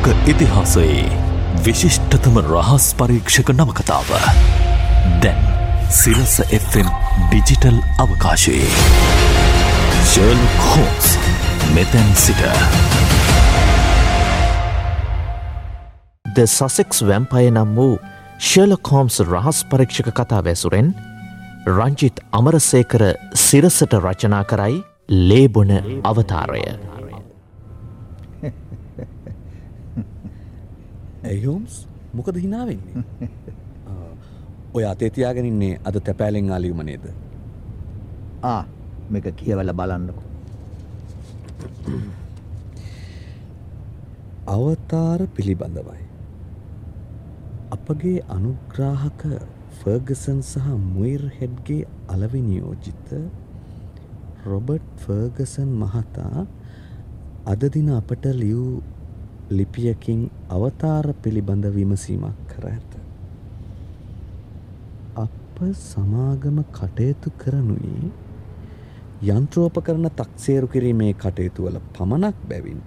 ලෝක ඉතිහාසයේ විශිෂ්ටතම රහස් පරීක්ෂක නවකතාව. දැන් සිරස Fම් ඩිජිටල් අවකාශයේ. ශර්ල් හෝස් මෙතැන් සිට. ද සසෙක්ස් වැම්පය නම් වූ ශර්ලකෝම්ස් රහස් පරීක්ෂක කතා වැසුරෙන් රංජිත් අමරසේකර සිරසට රචනා කරයි ලේබොන අවතාරය. ඇයෝම්ස් මොකද හිනාවෙන්නේ ඔය අතේතියාගෙනන්නේ අද තැපෑලෙන් ආලියුම නේද? ආ මේක කියවල බලන්නකු. අවතාර පිළිබඳවයි. අපගේ අනුග්‍රාහක ෆර්ගසන් සහ මුයිර් හෙඩ්ගේ අලවිනියෝජිත රොබට් ෆර්ගසන් මහතා අද දින අපට ලියූ ලිපියකින් අවතාර පිළිබඳ විමසීමක් කර ඇත. අප සමාගම කටයුතු කරනුයේ යන්ත්‍රෝපකරන තක්සේරු කිරීමේ කටයුතුවල පමණක් බැවින්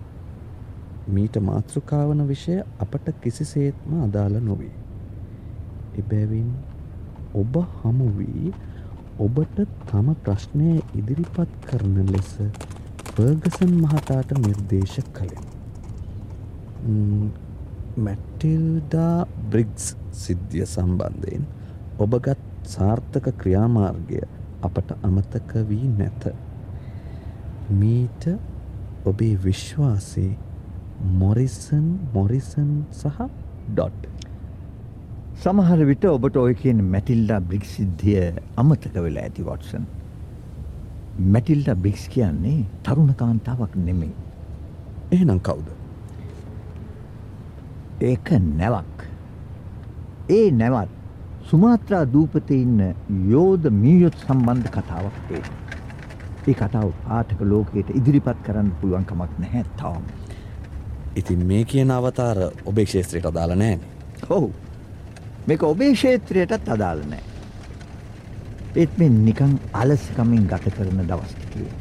මීට මාතෘකාවන විෂය අපට කිසිසේත්ම අදාළ නොවේ. එබැවින් ඔබ හමුවී ඔබට තම ප්‍රශ්නය ඉදිරිපත් කරන ලෙස ෆර්ගසන් මහතාට නිර්දේශ කළෙන. මැටිල්ඩා බ්‍රිග්ස් සිද්ධිය සම්බන්ධයෙන් ඔබගත් සාර්ථක ක්‍රියාමාර්ගය අපට අමතක වී නැත. මීට ඔබේ විශ්වාසේ මොරිසන් මොරිසන් සහ ඩොට්. සමහර විට ඔබට ඔය කියන මැටිල්ඩා බ්‍රික් සිද්ධිය අමතක වෙලා ඇති වොටසන්. මැටිල්ඩා බ්‍රික්ස් කියන්නේ තරුණ කාන්තාවක් නෙමෙයි. එහෙනම් කවුද? ඒක නැවක්. ඒ නැවත් සුමාත්‍රා දූපතේ ඉන්න යෝධ මීයොත් සම්බන්ධ කතාවක් වේ. ඒ කතාව පාඨක ලෝකයට ඉදිරිපත් කරන්න පුළුවන් කමක් නැහැ තාම. ඉතින් මේ කියන අවතාර ඔබේ ක්ෂේත්‍රයට අදාළ නෑනේ. ඔව්. මේක ඔබේ ක්ෂේත්‍රයටත් අදාළ නෑ. ඒත් මේ නිකන් අලසකමින් ගත කරන දවස් ටිකේ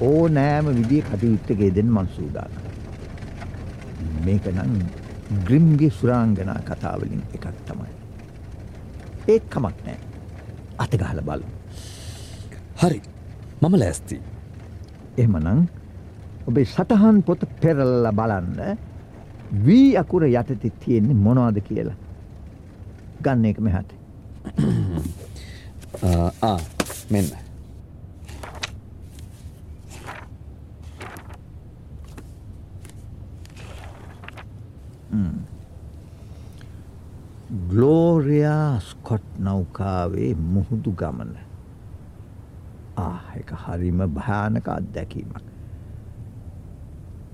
ඕ නෑම විදිහේ කටයුත්තක යෙදෙන්න මං සූදානම්. මේක නම් ග්‍රිම්ගේ සුරාංගනා කතාවලින් එකක් තමයි. ඒත් කමක් නෑ. අතගහල බලු. හරි මම ලෑස්ති. එහෙමනම් ඔබේ සටහන් පොත පෙරල්ල බලන්න වී අකුර යටතේ තියෙන්නේ මොනවද කියලා. ගන්න එක මෙහාට. මෙන්න. ගලෝරයා ස්කොට් නෞකාවේ මුහුදු ගමන. එක හරිම භයානක අත්දැකීමක්.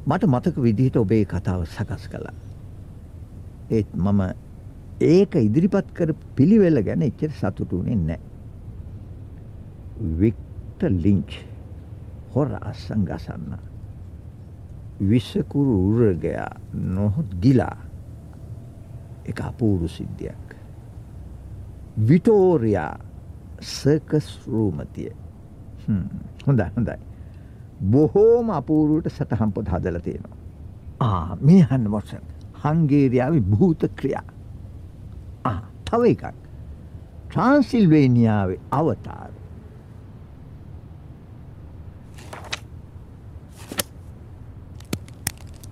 මට මතක විදිහට ඔබේ කතාව සකස් කළා. ඒත් මම ඒක ඉදිරිපත් කර පිළිවෙල ගැන එච්චර සතුටුුණේ නෑ. වික්ට ලිංච් හොර අස්සං ගසන්න. විශ්සකුරු උරගයා නොහොත් ගිලා එක අපූරු සිද්ධියක්. විටෝරයා සර්කස් රූමතිය හොඳයි හොඳයි. බොහෝම අපූරුවට සටහම් පොත් හදල තියෙනවා. ආ මේ හන්න මොසන් හංගේරියාව භූත ක්‍රියා. තව එකක්. ට්‍රන්සිල්වේනියාවේ අවතාර.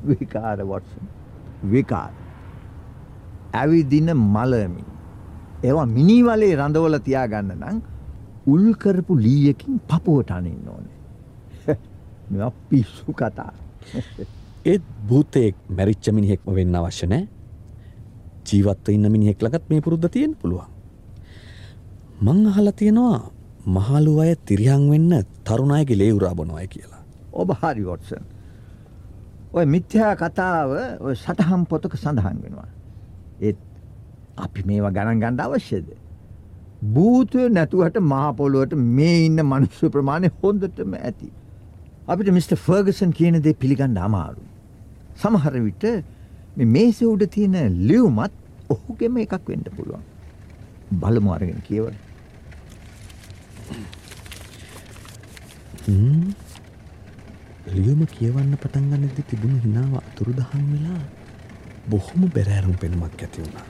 විකාර වොටසන් විකාර. ඇවිදින මලමින්. ඒවා මිනිවලේ රඳවල තියාගන්න නම් උල්කරපු ලීයකින් පපුුවට අනින්න ඕනේ. මෙ පිස්සු කතා. ඒත් භූතයෙක් මැරිච්ච මිනිහෙක්ම වෙන්න අවශ්‍ය නෑ ජීවත්ව ඉන්න මිනිහෙක් ළඟත් මේ පුරුද්ධ තියෙන පුළුවන්. මං අහලා තියෙනවා මහලු අය තිරියන් වෙන්න තරුණයගේ ලේ උරා බොනවයි කියලා. ඔබ හරි වොටසන්. ඔය මිත්‍යා කතාව ඔය සටහම් පොතක සඳහන් වෙනවා. ඒත් අපි මේවා ගණන් ගණ්ඩ අවශ්‍යද. භූතය නැතුවට මහපොළුවට මේ ඉන්න මනුෂ්‍ය ප්‍රමාණය හොඳටම ඇති. අපිට මිට. ෆර්ගසන් කියන දේ පිළිගණ්ඩ අමාරු. සමහර විට මේස උඩ තියෙන ලියවමත් ඔහුගෙම එකක් වෙන්න පුළුවන්. බලමු අරගෙන කියවල. ලියුම කියවන්න පටන් ගන්නද තිබුණු හිනාව අතුරු දහන් වෙලා බොහොම බැරෑරුම් පෙනුමක් ඇති වුණා.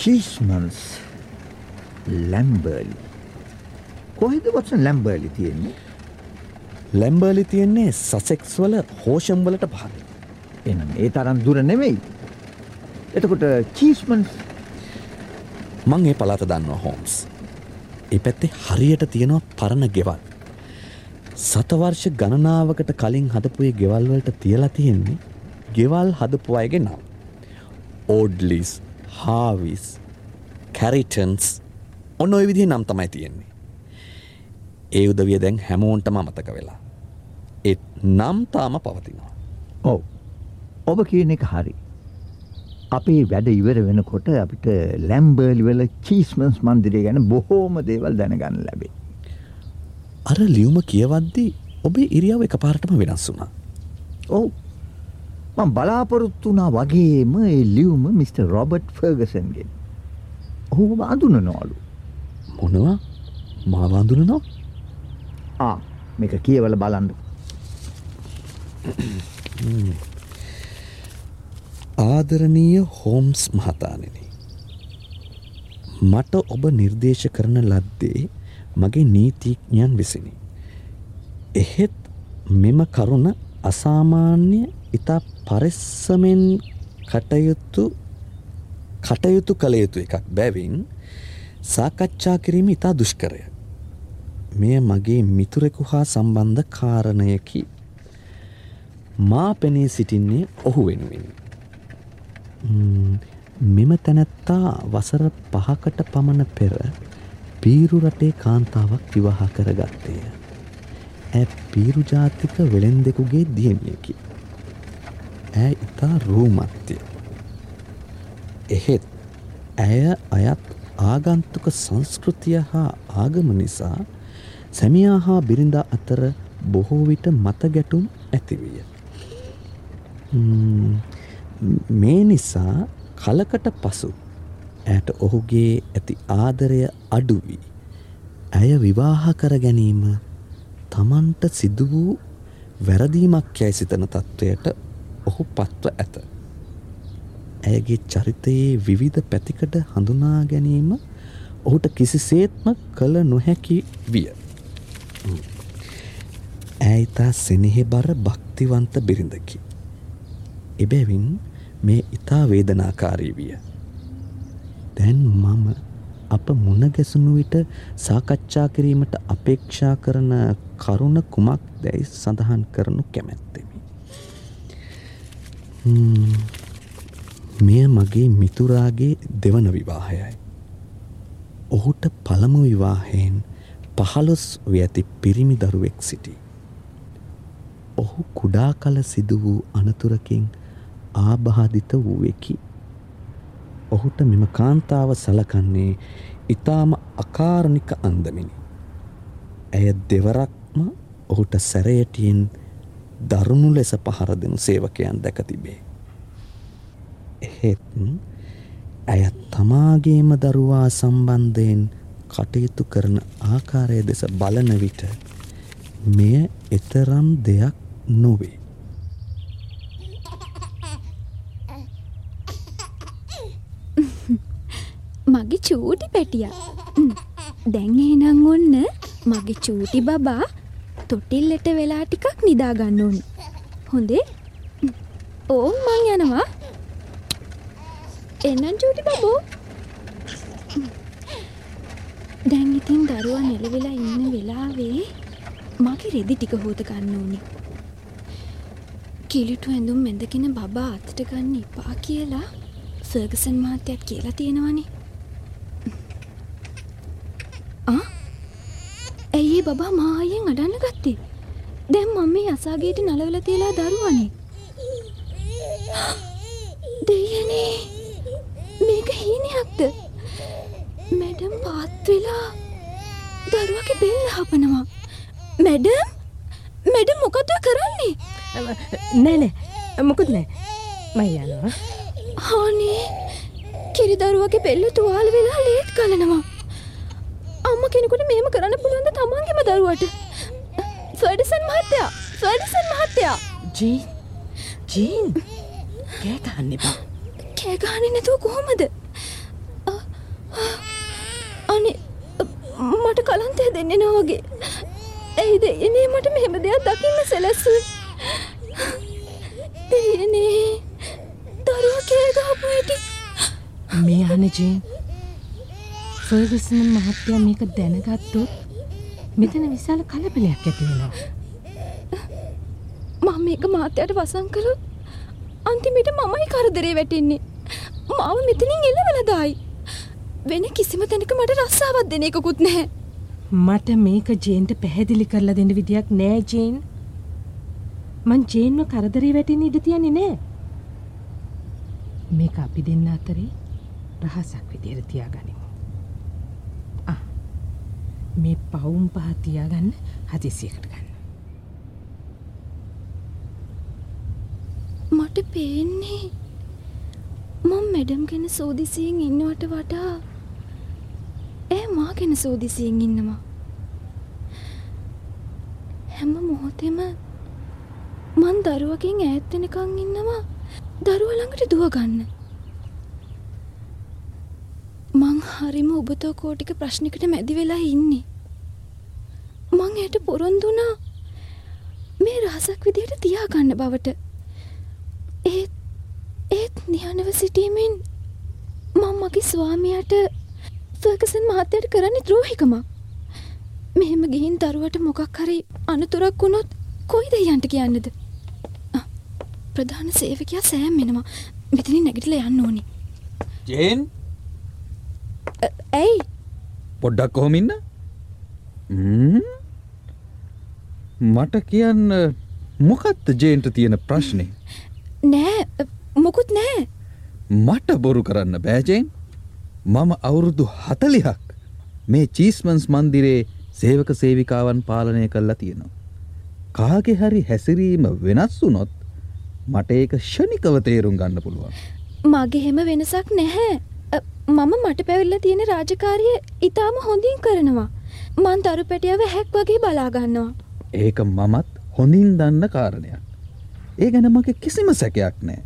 චීස්මන්ස් ලැම්බර්ලි කොහෙද වත්සන් ලැම්බර්ලි තියෙන්නේ ලැම්බර්ලි තියෙන්නේ සසෙක්ස් වල හෝෂම් වලට පහල. එනම් ඒ තරම් දුර නෙමෙයි එතකොට චීස්මන්ස් මං ඒ පලාත දන්නවා හෝම්ස්. ඒ පැත්තේ හරියට තියෙනවා පරණ ගෙවල්. සතවර්ෂ ගණනාවකට කලින් හදපුයේ ගෙවල්වලට තියලා තියෙන්නේ ගෙවල් හදපු අයගේ නම්. ඕඩ්ලිස් හාවිස් කැරිටන්ස් ඔන්න ඔය විදිහ නම් තමයි තියෙන්නේ. ඒ උදවිය දැන් හැමෝන්ටම අමතක වෙලා. ඒත් නම් තාම පවතිනවා. ඔව් ඔබ කියන එක හරි අපේ වැඩ ඉවර වෙනකොට අපිට ලැම්බර්ලි වල චීස්මන්ස් මන්දිරය ගැන බොහෝම දේවල් දැනගන්න ලැබේ අර ලියුම කියවද්දී ඔබේ ඉරියාව එක පාරටම වෙනස් වුණා. ඔව් මං බලාපොරොත්තු වුණා වගේම ඒ ලියුම මිස්ටර් රොබර්ට් ෆර්ගසන්ගෙන් ඔහු අඳුනනවලු. මොනවා? මාවාඳුනනවා ආ මේක කියවල බලන්න. ආදරණීය හෝම්ස් මහතානෙන. මට ඔබ නිර්දේශ කරන ලද්දේ මගේ නීතිඥයන් විසිනි. එහෙත් මෙම කරුණ අසාමාන්‍ය ඉතා පරිස්සමෙන් කටයුතු කටයුතු කළ යුතු එකක් බැවින් සාකච්ඡා කිරීම ඉතා දුෂ්කරය. මෙය මගේ මිතුරෙකු හා සම්බන්ධ කාරණයකි. මා පෙනී සිටින්නේ ඔහු වෙනුවෙනි. මෙම තැනැත්තා වසර පහකට පමණ පෙර පීරු රටේ කාන්තාවක් විවාහ කරගත්තේය. ඇ පීරු ජාතික වෙළෙන් දෙකුගේ දියණියකි. ඇය ඉතා රූමත්ය. එහෙත් ඇය අයත් ආගන්තුක සංස්කෘතිය හා ආගම නිසා සැමියා හා බිරිඳා අතර බොහෝ විට මත ගැටුම් ඇතිවිය. මේ නිසා කලකට පසු ඇයට ඔහුගේ ඇති ආදරය අඩුවී. ඇය විවාහ කර ගැනීම තමන්ට සිදු වූ වැරදීමක් යැයි සිතන තත්ත්වයට ඔහු පත්ව ඇත. ඇයගේ චරිතයේ විවිධ පැතිකට හඳුනා ගැනීම ඔහුට කිසිසේත්ම කළ නොහැකි විය. ඇයිතා සෙනෙහෙ බර භක්තිවන්ත බිරිඳකි. එබැවින් මේ ඉතා වේදනාකාරී විය. දැන් මම අප මුණ ගැසුණු විට සාකච්ඡා කිරීමට අපේක්ෂා කරන කරුණ කුමක් දැයි සඳහන් කරනු කැමැත්තෙමි. මෙය මගේ මිතුරාගේ දෙවන විවාහයයි. ඔහුට පළමු විවාහයෙන් පහළොස් ව්‍යඇති පිරිමි දරුවෙක් සිටි. ඔහු කුඩා කල සිදු වූ අනතුරකින් ආබාධිත වූවෙකි. ඔහුට මෙම කාන්තාව සලකන්නේ ඉතාම අකාරණික අන්දමිනි. ඇය දෙවරක්ම ඔහුට සැරයටියෙන් දරුණු ලෙස පහරදෙනු සේවකයන් දැක තිබේ. එහෙත් ඇය තමාගේම දරුවා සම්බන්ධයෙන් කටයුතු කරන ආකාරය දෙස බලන විට මෙය එතරම් දෙයක් නොවේ. මගේ චූටි පැටිය දැන් එහෙනම් ඔන්න මගේ චූටි බබා තොටිල්ලට වෙලා ටිකක් නිදාගන්න ඕනි. හොඳේ? ඕම් මං යනවා. එන්නම් චූටි බබෝ. දැන් ඉතින් දරුවා නෙලවෙලා ඉන්න වෙලාවේ මගේ රෙදි ටික හෝත ගන්න ඕනි. කිලිටු ඇඳුම් මෙඳගෙන බබා අතට ගන්න එපා කියලා ෆර්ගසන් මහත්තයත් කියලා තියෙනවනේ ඇයි බබා මායෙන් අඩන්න ගත්තේ. දැම් මම මේ අසාගේට නලවල තියලා දරුවනේ. දෙයනේ මේක හීනයක්ද? මැඩම් පාත්වෙලා දරුවගේ බෙල් හපනවා. මැඩම් මැඩම් මොකද කරන්නේ? නෑනෑ මොකුත් නෑ. මයි යනවා. හානේ කිරි දරුවගේ බෙල්ල තුවාල වෙලා ලේත් කලනවා අම්ම කෙනෙකුට මේම කරන්න පුළුවන්ද තමන්ගේම දරුවට? ෆඩිසන් මහත්තයා ෆඩිසන් මහත්තයා. ජී ජීන් කෑ ගන්න එපා. කෑගානේ නැතුව කොහොමද? අනේ මට කලන්තය දෙන්නේ නෑ වගේ. ඇයිද එනේ මට මෙහෙම දෙයක් දකින්න සැලැස්සුවේ. එනේ දරුව කෑගහපු ඇටි මේ අහන ජීන් ෆර්ගසන් මහත්තයා මේක දැනගත්තොත් මෙතන විශාල කලබලයක් ඇති වෙනවා. මම මේක මාත්‍යයට වසන් කළොත් අන්තිමිට මමයි කරදරේ වැටෙන්නේ මාව මෙතනින් එලවලදායි වෙන කිසිම තැනක මට රස්සාවත් දෙන එකකුත් නැහැ මට මේක ජේන්ට පැහැදිලි කරලා දෙන්න විදියක් නෑ ජේන්. මං ජේන්ව කරදරේ වැටෙන්න ඉඩ තියන්නේ නෑ. මේක අපි දෙන්න අතරේ රහසක් විදියට තියාගනිමු. ආ, මේ පවුම් පහ තියාගන්න හදිසියකට ගන්න. මට පේන්නේ මං මැඩම් ගැන සෝදිසියෙන් ඉන්නවට වඩා ඇ මා ගැන සෝදිසියෙන් ඉන්නවා. හැම මොහොතෙම මන් දරුවකින් ඈත්තෙනකං ඉන්නවා දරුවළඟට දුවගන්න මං හරිම ඔබතෝ කෝටික ප්‍රශ්නිකට මැදි වෙලා ඉන්නේ. මං ඇයට පොරොන්දුනා මේ රහසක් විදියට තියාගන්න බවට. ඒත් ඒත් නිහනව සිටීමෙන් මං මගේ ස්වාමයට ෆර්කසන් මහත්තයට කරන්න ද්‍රෝහිකම මෙහෙම ගිහින් දරුවට මොකක් හරි අනතුරක් වුණොත් කොයිද යන්ට කියන්නද? ප්‍රධාන සේවකයා සෑම් වෙනවා. මෙතනින් නැගිටල යන්න ඕනි. ජේන්? ඇයි? පොඩ්ඩක් කොහොමින්න මට කියන්න මොකත්ත ජේන්ට තියෙන ප්‍රශ්නය නෑ මොකුත් නෑ. මට බොරු කරන්න බෑජයෙන් මම අවුරුදු හතලිහක් මේ චීස්මන්ස් මන්දිරේ සේවක සේවිකාවන් පාලනය කල්ලා තියෙනවා. කාගෙ හරි හැසිරීම වෙනස් වුනොත් මට ඒක ෂණිකව තේරුම් ගන්න පුළුවන්. මගේ හෙම වෙනසක් නැහැ. මම මට පැවිල්ල තියෙන රාජකාරිය ඉතාම හොඳින් කරනවා. මන් දරු පැටියව හැක් වගේ බලාගන්නවා ඒක මමත් හොඳින් දන්න කාරණයක්. ඒ ගැන මගේ කිසිම සැකයක් නෑ.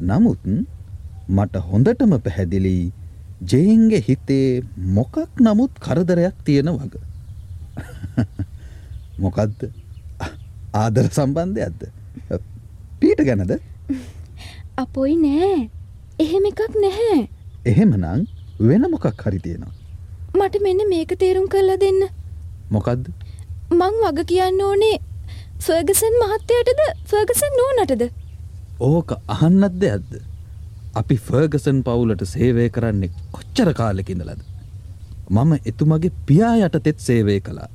නමුත් මට හොඳටම පැහැදිලි ජේන්ගේ හිතේ මොකක් නමුත් කරදරයක් තියෙන වග. මොකක්ද ආදර සම්බන්ධයක්ද පීට ගැනද අපොයි නෑ එහෙම එකක් නැහැ එහෙමනං වෙන මොකක් හරි තියෙනවා. මට මෙන්න මේක තේරුම් කරලා දෙන්න මොකක්ද මං වග කියන්න ඕනේ ෆර්ගසන් මහත්තයටද? ෆර්ගසන් නෝනටද? ඕක අහන්නත් දෙයක්ද? අපි ෆර්ගසන් පවුලට සේවය කරන්නේ කොච්චර කාලෙකිඳලද මම එතුමගේ පියා යටතෙත් සේවය කළා.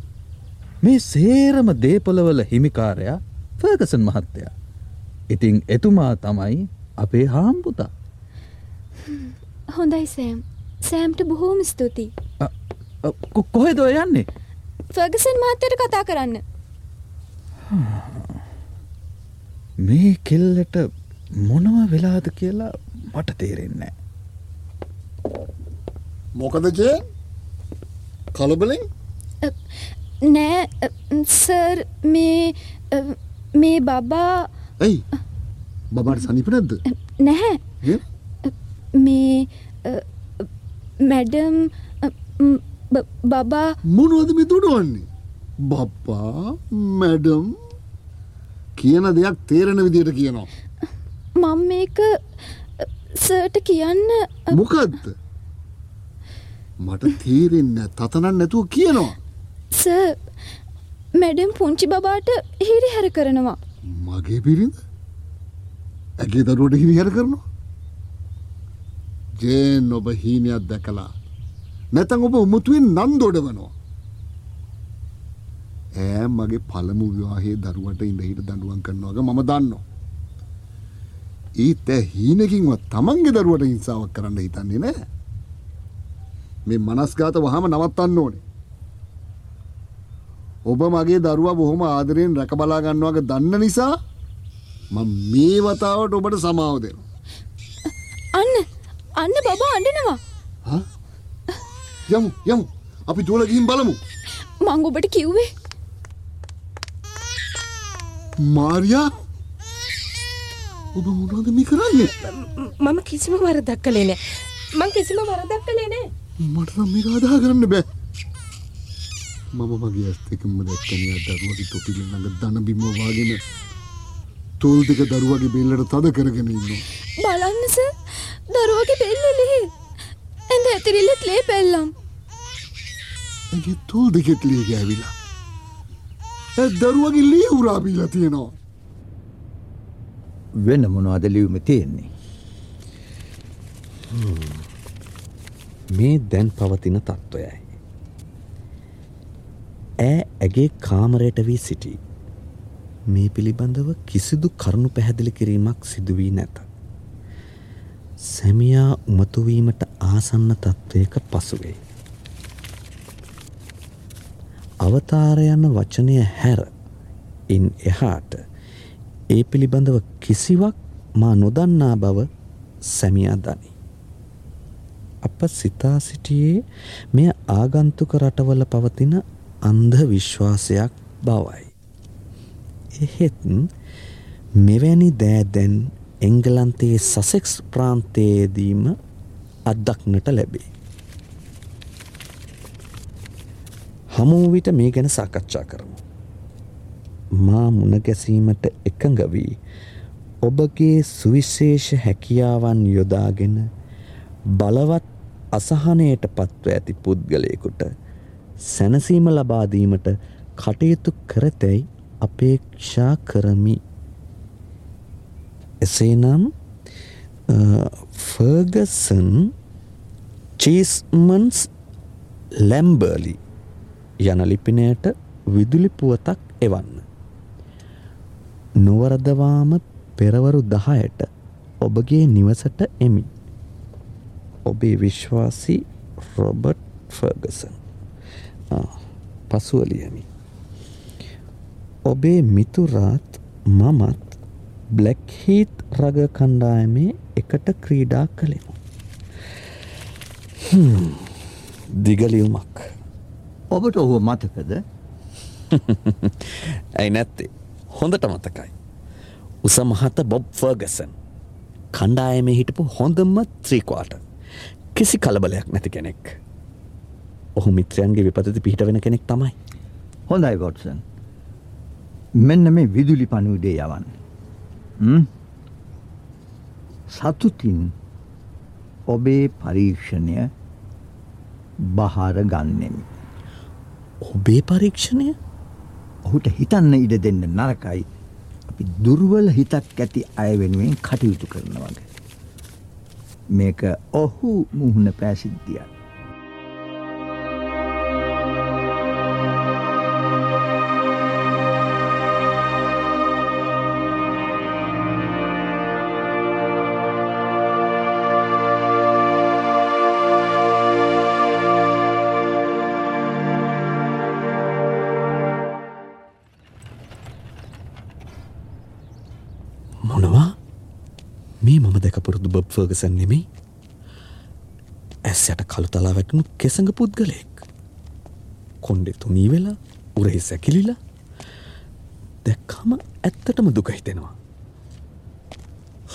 මේ සේරම දේපොලවල හිමිකාරයා ෆර්ගසන් මහත්තයා. ඉතිං එතුමා තමයි අපේ හාම්පුතා. හොඳයි සෑම්. සෑම්ට බොහෝම ස්තුතියි. කොහෙද යන්නේ ෆර්ගසන් මහත්තයට කතා කරන්න. මේ කෙල්ලට මොනව වෙලාද කියලා මට තේරෙන්නේ මොකද ජේ? කලබලෙන්? නෑ සර් මේ මේ බබා ඇයි? බබාට සනිප නැද්ද? නැහැ? මේ මැඩම් බබා. මොනවද මේ දුඩුවන්නේ? බප්පා මැඩම් කියන දෙයක් තේරෙන විදියට කියනවා. මම මේක සර්ට කියන්න මොකක්ද මට තේරෙන්න තතනන් නැතුව කියනවා. සර් මැඩම් පුංචි බබාට හිරි හැර කරනවා. මගේ පිරිඳ? ඇගේ දරුවට හිරිහර කරනවා? ජේන් ඔබ හීනයක් දැකලා නැතන් ඔබ උමුතුවෙන් නන් දොඩවනවා ඇ මගේ පළමු විවාහේ දරුවට ඉඳහිට දඩුවන් කරනවාග මම දන්නවා ඇ හීනකින්වත් තමන්ගේ දරුවට හිංසාවක් කරන්න හිතන්නේ නෑ මේ මනස්ගාත වහම නවත්තන්න ඕනේ. ඔබ මගේ දරුවා බොහොම ආදරයෙන් රැක බලා ගන්නවාග දන්න නිසා මම මේ වතාවට ඔබට සමාව දෙනවා. අන්න අන්න බබා අඩනවා හා? යමු යමු. අපි තුවල ගිහින් බලමු. මං ඔබට කිව්වේ. මාර්යා? ඔබ මොනවද මේ කරන්නේ? මම කිසිම වරදක් කළේ නෑ. මං කිසිම වරදක් කළේ නෑ. මට නම් මේක අදා කරන්න බෑ. මම මගේ ඇස් දෙකම දැක්කනේ අර දරුවගේ තොපිල ළඟ දන බිම වාගෙන තෝල් දෙක දරුවගේ බෙල්ලට තද කරගෙන ඉන්නවා. බලන්නස දරුවගේ බෙල්ලලේ ඇඳ ඇතිරිල්ලත් ලේ පෙල්ලම් ඇගේ තෝල් දෙකෙත් ලේ ගෑවිලා ඇ දරුවගේ ලේ උරාබීලා තියෙනවා වෙන මොනවද ලියුම තියෙන්නේ. මේ දැන් පවතින තත්ත්වයයි. ඈ ඇගේ කාමරයට වී සිටි. මේ පිළිබඳව කිසිදු කරුණු පැහැදිලි කිරීමක් සිදුවී නැත. සැමියා උමතුවීමට ආසන්න තත්ත්වයක පසුවේ. අවතාර යන වචනය හැර ඉන් එහාට ඒ පිළිබඳව කිසිවක් මා නොදන්නා බව සැමියා දනි. අප සිතා සිටියේ මෙය ආගන්තුක රටවල පවතින අන්ධ විශ්වාසයක් බවයි. එහෙත් මෙවැනි දෑදැන් එංගලන්තයේ සසෙක්ස් ප්‍රාන්තයේදීම අත්දක්නට ලැබේ. හමුව විට මේ ගැන සාකච්ඡා කරමු. මා මුණගැසීමට එකඟ වී ඔබගේ සුවිශේෂ හැකියාවන් යොදාගෙන බලවත් අසහනයට පත්ව ඇති පුද්ගලයෙකුට සැනසීම ලබාදීමට කටයුතු කරතැයි අපේක්ෂා කරමි. එසේනම් ෆර්ගසන් චීස්මන්ස් ලැම්බර්ලි යන ලිපිනයට විදුලි පුවතක් එවන්න. නොවරදවාම පෙරවරු දහයට ඔබගේ නිවසට එමි. ඔබේ විශ්වාසී රොබට් ෆර්ගසන් පසුවලියමි. ඔබේ මිතුරාත් මමත් බ්ලැක්හීත් රග කණ්ඩායමේ එකට ක්‍රීඩා කළෙමු. දිගලියුමක් ඔබට ඔහුව මතකද ඇයි නැත්තේ හොඳට මතකයි. උස මහත බොබ් ෆර්ගසන් කණ්ඩායම හිටපු හොඳම ත්‍රීකවාට කිසි කලබලයක් නැති කෙනෙක්. ඔහු මිත්‍රයන්ගේ විපතති පිහිට වෙන කෙනෙක් තමයි. හොඳයි වොටසන්. මෙන්න මේ විදුලි පණුඩේ යවන්න. සතුතින් ඔබේ පරීක්ෂණය බහාර ගන්නෙමි. ඔබේ පරීක්ෂණය ඔහුට හිතන්න ඉඩ දෙන්න නරකයි අපි දුර්වල හිතක් ඇති අය වෙනුවෙන් කටයුතු කරන වගේ. මේක ඔහු මුහුණ පැසිද්ධියක්. මේ මම දැකපුරුදු බබ් ෆර්ගසන් නෙමෙයි. ඇස් යට කළු තලා වැටුණු කෙසඟ පුද්ගලයෙක්. කොන්්ඩෙ තුනී වෙලා උරහි සැකිලිලා දැක්කාම ඇත්තටම දුක හිතෙනවා.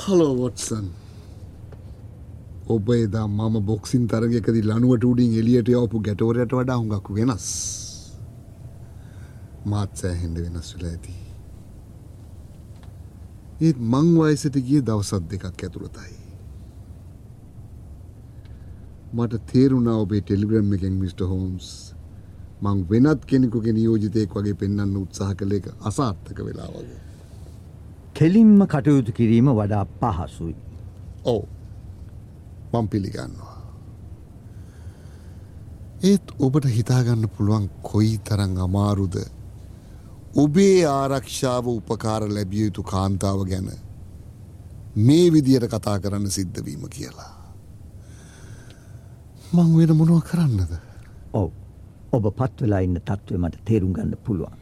හලෝ වොටසන් ඔබ එදා මම බොක්සින් තරගකදි ලනුවට උඩින් එලියට යවපු ගැටවරයට වඩා හුඟක් වෙනස්. මාත් සෑහෙන්ඩ වෙනස් වෙලා ඇති. ඒත් මං වයසට ගිය දවසත් දෙකක් ඇතුළතයි මට තේරුණා ඔබේ ටෙලිග්‍රම් එකෙන් මිට. හෝම්ස් මං වෙනත් කෙනෙකුගේ නියෝජිතයෙක් වගේ පෙන්න්න උත්සාහ කළ එක අසාර්ථක වෙලා වගේ. කෙලින්ම කටයුතු කිරීම වඩා පහසුයි. ඔව් මං පිළිගන්නවා. ඒත් ඔබට හිතාගන්න පුළුවන් කොයි තරං අමාරුද ඔබේ ආරක්ෂාව උපකාර ලැබිය යුතු කාන්තාව ගැන මේ විදියට කතා කරන්න සිද්ධවීම කියලා. මං වෙන මොනුව කරන්නද. ඔව් ඔබ පත්වෙලා ඉන්න තත්ත්වය මට තේරුම් ගන්න පුළුවන්.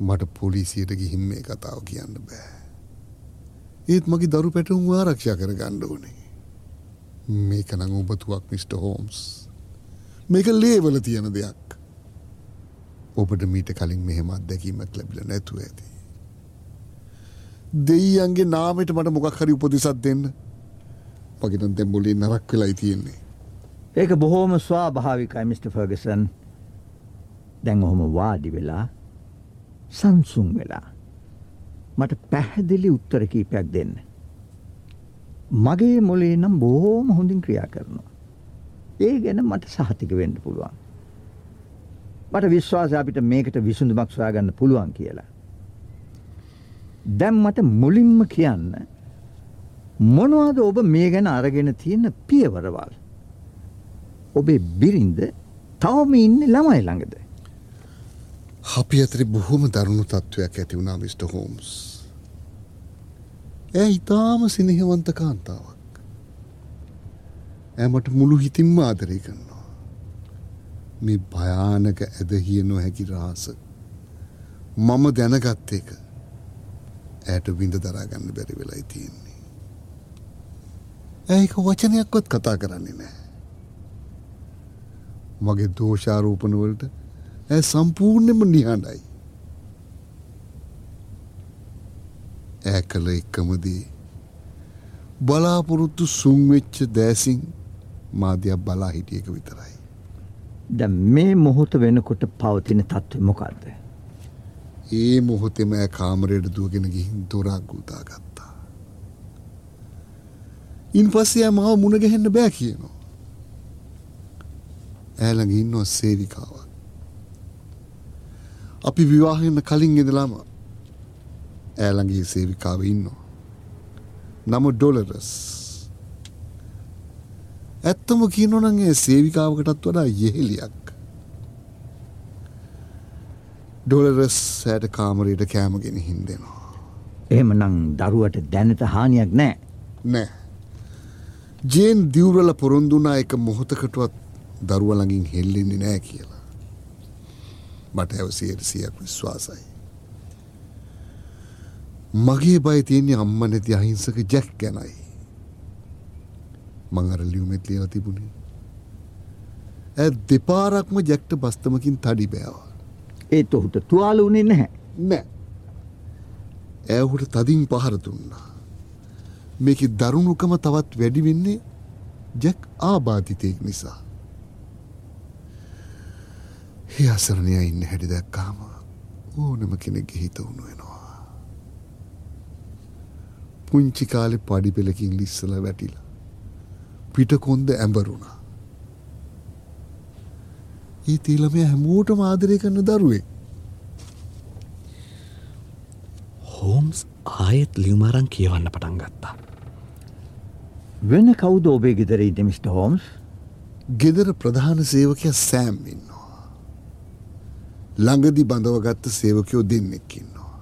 මට පොලිසියට ගිහින් මේ කතාව කියන්න බෑ. ඒත් මගේ දරු පැටවුම් ආරක්ෂා කර ගණ්ඩ ඕනේ. මේක නං ඔබතුවක් මිට. හෝම්ස්. මේක ලේවල තියෙන දෙයක්. ඔබට මීට කලින් මෙහෙම අත්දැකීමක් ලැබිල නැතුව ඇති. දෙයියන්ගේ නාමට මට මොකක් හරි උපදිසත් දෙන්න පගෙනන් තැම්බොලි නරක් වෙලායි තියෙන්නේ. ඒක බොහෝම ස්වාභාවිකයි මිට. ෆර්ගසන් දැන් ඔහොම වාඩි වෙලා සංසුන් වෙලා මට පැහැදිලි උත්තර කීපයක් දෙන්න. මගේ මොලේ නම් බොහෝම හොඳින් ක්‍රියා කරනවා. ඒ ගැන මට සහතික වෙන්න පුළුවන්. මට විශ්වාසය අපිට මේකට විසඳුමක් සොයාගන්න පුළුවන් කියලා. දැන් මට මුලින්ම කියන්න මොනවද ඔබ මේ ගැන අරගෙන තියෙන පියවරවල්. ඔබේ බිරින්ද තවම ඉන්න ළමයි ළඟද. අපි අතරි බොහොම දරුණු තත්ත්වයක් ඇති වුණා මිට. හෝම්ස්. ඇ ඉතාම සිනහවන්ත කාන්තාවක්. ඇමට මුළු හිතින්ම ආදරය කරනවා. මේ භයානක ඇදහිය නොහැකි රහස. මම දැනගත්ත එක ඇයට විඳ දරාගන්න බැරි වෙලයි තියෙන්නේ. ඇයික වචනයක්වත් කතා කරන්නේ නෑ. මගේ දෝෂාරූපනවලට ඇ සම්පූර්ණයම නිහඬයි. ඇ කළ එක්කමදී බලාපොරොත්තු සුංවෙච්ච දෑසින් මාධ්‍යයක් බලා හිටියක විතරයි. ද මේ මොහොත වෙනකොට පවතින තත්ත්ව මොකක්ද. ඒ මොහොතෙම ඇ කාමරයට දුවගෙන ගිහින් දොරක් ගූතා ගත්තා. ඉන් පස්සේ මාව මුණගැහෙන්න බෑ කියනවා. ඈළඟ ඉන්නවා සේවිකාවක්. අපි විවාහන්න කලින් ගෙදලාම ඈළඟගේ සේවිකාව ඉන්නවා. නම ඩොලරස්. ඇත්තම කියනොනගේ සේවිකාවකටත් වඩා යෙහෙලියක්. ඩොලරස් සෑට කාමරයට කෑමගෙන හින්දෙනවා. එහෙම නං දරුවට දැනට හානියක් නෑ. නෑ. ජේන් දිවරල පොරොන්දුනා එක මොහොතකටුවත් දරුවලඟින් හෙල්ලෙන්නේ නෑ කියලා. මට ඇවසියට සියක් විශ්වාසයි. මගේ බය තියන්නේ අම්ම නැති අහිංසක ජැක් ගැනයි. මං අර ලියුමෙත් ලියලා තිබුණේ. ඇ දෙපාරක්ම ජැක්ට බස්තමකින් තඩි බෑවා. ඒත් ඔහුට තුවාල වුණේ නැහැ. නෑ. ඇහුට තදින් පහර දුන්නා. මේක දරුණුකම තවත් වැඩි වෙන්නේ ජැක් ආබාධිතයෙක් නිසා. ඒ අසරණය ඉන්න හැටි දැක්කාම ඕනම කෙනෙක් හිත උුණු වෙනවා. පුංචි කාලෙ පඩි පෙළකින් ලිස්සල වැටිලා. පිට කොන්ද ඇඹරුණා. ඒ තීලමය හැමෝට මාදරය කරන දරුවෙක්. හෝම්ස් ආයෙත් ලියුමාරන් කියවන්න පටන් ගත්තා. වෙන කවුද ඔබේ ගෙදරයිද මිට. හෝම්ස් ගෙදර ප්‍රධාන සේවකය සෑම් ඉන්නවා. ළඟදි බඳවගත්ත සේවකයෝ දෙන්නෙක් ඉන්නවා.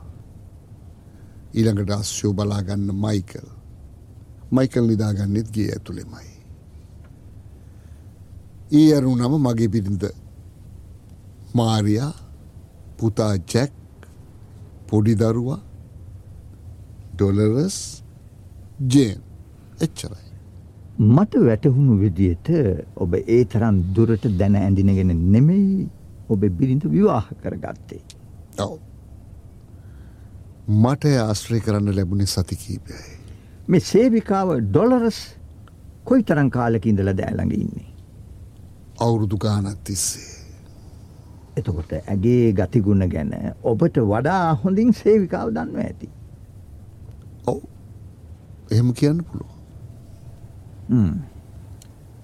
ඊළඟට අස්්‍යෝ බලාගන්න මයිකල් මයිකල් නිදාගන්නෙත් ගේ ඇතුළෙමයි. ඒ අරු නම මගේ පිරිඳ මාරයා පුතා ජැක් පොඩි දරුවා ඩොලරස් ජේන් එච්චරයි. මට වැටහුණු විදියට ඔබ ඒ තරම් දුරට දැන ඇඳිනගෙන නෙමෙයි ඔබ බිරිඳ විවාහ කරගත්තේ. ඔව. මට ආශ්‍රය කරන්න ලැබුණේ සතිකීපයයි. මේ සේවිකාව ඩොලරස් කොයි තරං කාලක ඉඳල දෑළඟ ඉන්නේ. අවුරුදු ගානත් තිස්සේ. එතකොට ඇගේ ගතිගුණ ගැන ඔබට වඩා හොඳින් සේවිකාව දන්ව ඇති. ඔව් එහෙම කියන්න පුළුව.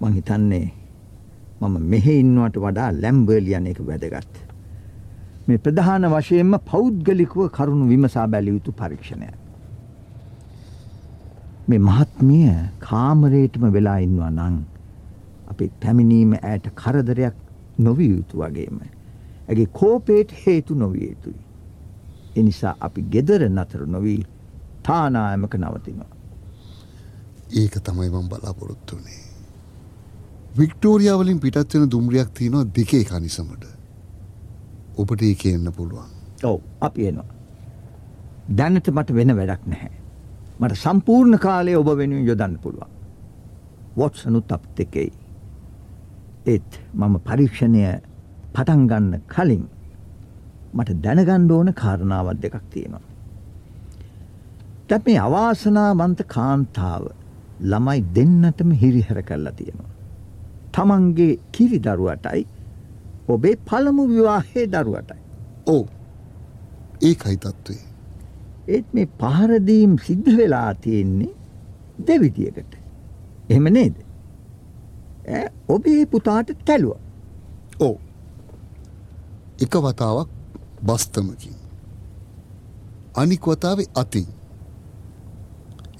මං හිතන්නේ මම මෙහෙ ඉන්නවට වඩා ලැම්බර්ලියන එක වැදගත්. මේ ප්‍රධාන වශයෙන්ම පෞද්ගලිකුව කරුණු විමසා බැලිය යුතු පරීක්ෂණය. මේ මහත්මිය කාමරේටම වෙලා ඉන්නවා නං අපි පැමිණීම ඇයට කරදරයක් නොවිය යුතු වගේම. ඇගේ කෝපේට හේතු නොවිය යුතුයි. එනිසා අපි ගෙදර නතර නොවී තානායමක නවතිනවා. ඒක තමයි මම් බලාපොරොත්තුනේ. වික්ටෝරියාවලින් පිටත්වෙන දුම්රියක් තියෙනවා දෙකේ කනිසමට. ඔබට ඒක එන්න පුළුවන්. ඔව් අපි එනවා. දැනට මට වෙන වැඩක් නැහැ. මට සම්පූර්ණ කාලය ඔබ වෙනුවෙන් යොදන්න පුළුවන්. වොට්සනුත් අපත් එකෙයි. ඒත් මම පරීක්ෂණය පටන්ගන්න කලින් මට දැනගණ්ඩ ඕන කාරණාවත් දෙකක් තියෙනවා. දැන් මේ අවාසනාවන්ත කාන්තාව ළමයි දෙන්නටම හිරිහැර කරලා තියෙනවා. තමන්ගේ කිරි දරුවටයි ඔබේ පළමු විවාහයේ දරුවටයි. ඕ ඒකයි තත්ත්වේ. ඒත් මේ පහරදීම් සිද්ධ වෙලා තියෙන්නේ දෙවිදියකට. එහෙම නේද. ඔබේ පුතාට තැලුව. ඕ එක වතාවක් බස්තමකින් අනික් වතාවේ අතින්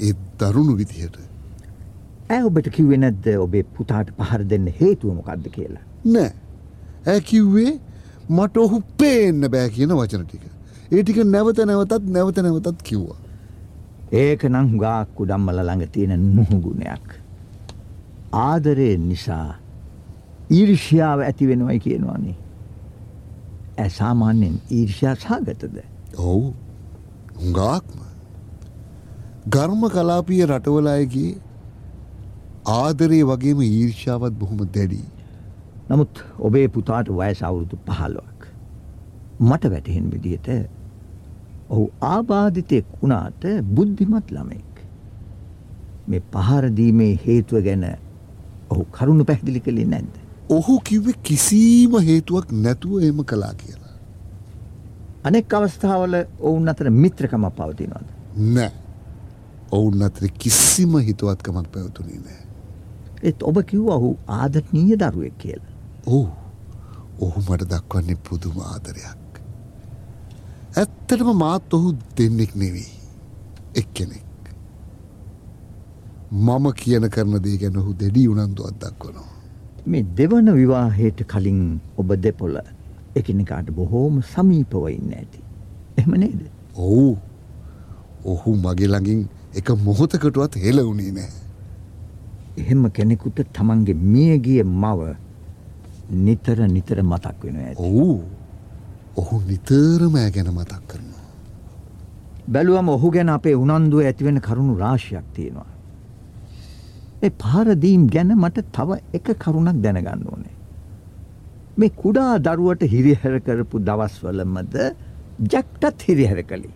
ඒ දරුණු විදිහට ඇ ඔබට කිව්වෙ නැද්ද ඔබේ පුතාට පහර දෙන්න හේතුව මොකක්ද කියලා. නෑ ඇ කිව්වේ මට ඔහු පේන්න බෑ කියන වචන ටික. ඒ ටික නැවත නැවතත් නැවත නැවතත් කිව්වා. ඒක නම් හුඟක් කුඩම්මල ළඟ තියෙන නුහුගුණයක්. ආදරය නිසා ඊර්ෂ්‍යාව ඇති වෙනවයි කියනවානේ. ඇ සාමාන්‍යෙන් ඊර්ෂ්‍යා සාගතද. ඔවු හුඟාක්ම ගර්ම කලාපිය රටවලායගේ ආදරේ වගේම ඊර්ෂාවත් බොහොම දැඩී. නමුත් ඔබේ පුතාට වයස අවුරුදු පහලොවක්. මට වැටහෙන් විදිහට ඔහු ආබාධිතයෙක් වුණාට බුද්ධිමත් ළමෙක්. මේ පහරදීමේ හේතුව ගැන ඔහු කරුණු පැහැදිලි කළේ නැද්ද. ඔහු කිව්වෙ කිසිීම හේතුවක් නැතුව එම කලා කියලා. අනෙක් අවස්ථාවල ඔවුන් අතර මිත්‍රකම පවතිනවද. නෑ. ඔවුන් අතර කිසිම හිතුවත්කමක් පැවතුනේ නෑ. ඒත් ඔබ කිව් ඔහු ආදරනීය දරුවෙක් කියලා. ඔහු ඔහු මට දක්වන්නේ පුදුම ආදරයක්. ඇත්තටම මාත් ඔහු දෙන්නෙක් නෙවෙයි. එක් කෙනෙක්. මම කියන කරන දේ ගැන ඔහු දෙඩි උනන්දුවත් දක්වනවා. මේ දෙවන විවාහයට කලින් ඔබ දෙපොල එකනිකාට බොහෝම සමීපව ඉන්න ඇති. එහම නේද. ඔහු ඔහු මගේ ළඟින් එක මොහොතකටුවත් හෙලවුණේ නෑ. එහෙම කෙනෙකුට තමන්ගේ මියගිය මව නිතර නිතර මතක් වෙන ඇති. ඔහු ඔහු නිතරම ගැන මතක් කරනවා. බැලුවම ඔහු ගැන අපේ උනන්දුව ඇතිවෙන කරුණු රාශයක් තියෙනවා. ඒ පාරදීම් ගැන මට තව එක කරුණක් දැනගන්න ඕනේ. මේ කුඩා දරුවට හිරිහැර කරපු දවස්වලමද ජැක්ටත් හිරිහැර කළේ.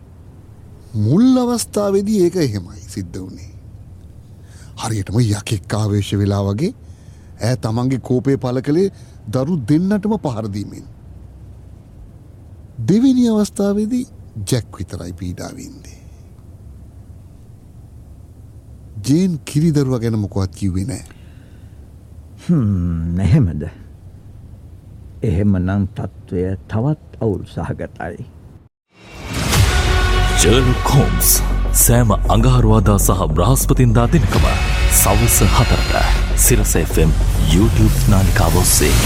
මුල් අවස්ථාවේදී ඒක එහෙමයි සිද්ධ වුණේ. හරියටම යකෙක් ආවේශ වෙලා වගේ ඇය තමන්ගේ කෝපය පල කළේ දරු දෙන්නටම පහරදීමෙන්. දෙවිනි අවස්ථාවේදී ජැක් විතරයි පීඩාවින්දේ. ජේන් කිරිදරුව ගැන මොකොත් කිව්වේ නෑ. නැහෙමද. එහෙම නං තත්ත්වය තවත් අවුල් සහගතයි. ජර්ලොක් හෝම්ස් සෑම අඟහරුවාදා සහ බ්‍රහස්පතින්දා දෙනකම සවස හතරට සිරස FM YouTube නාලිකාව ඔස්සේ.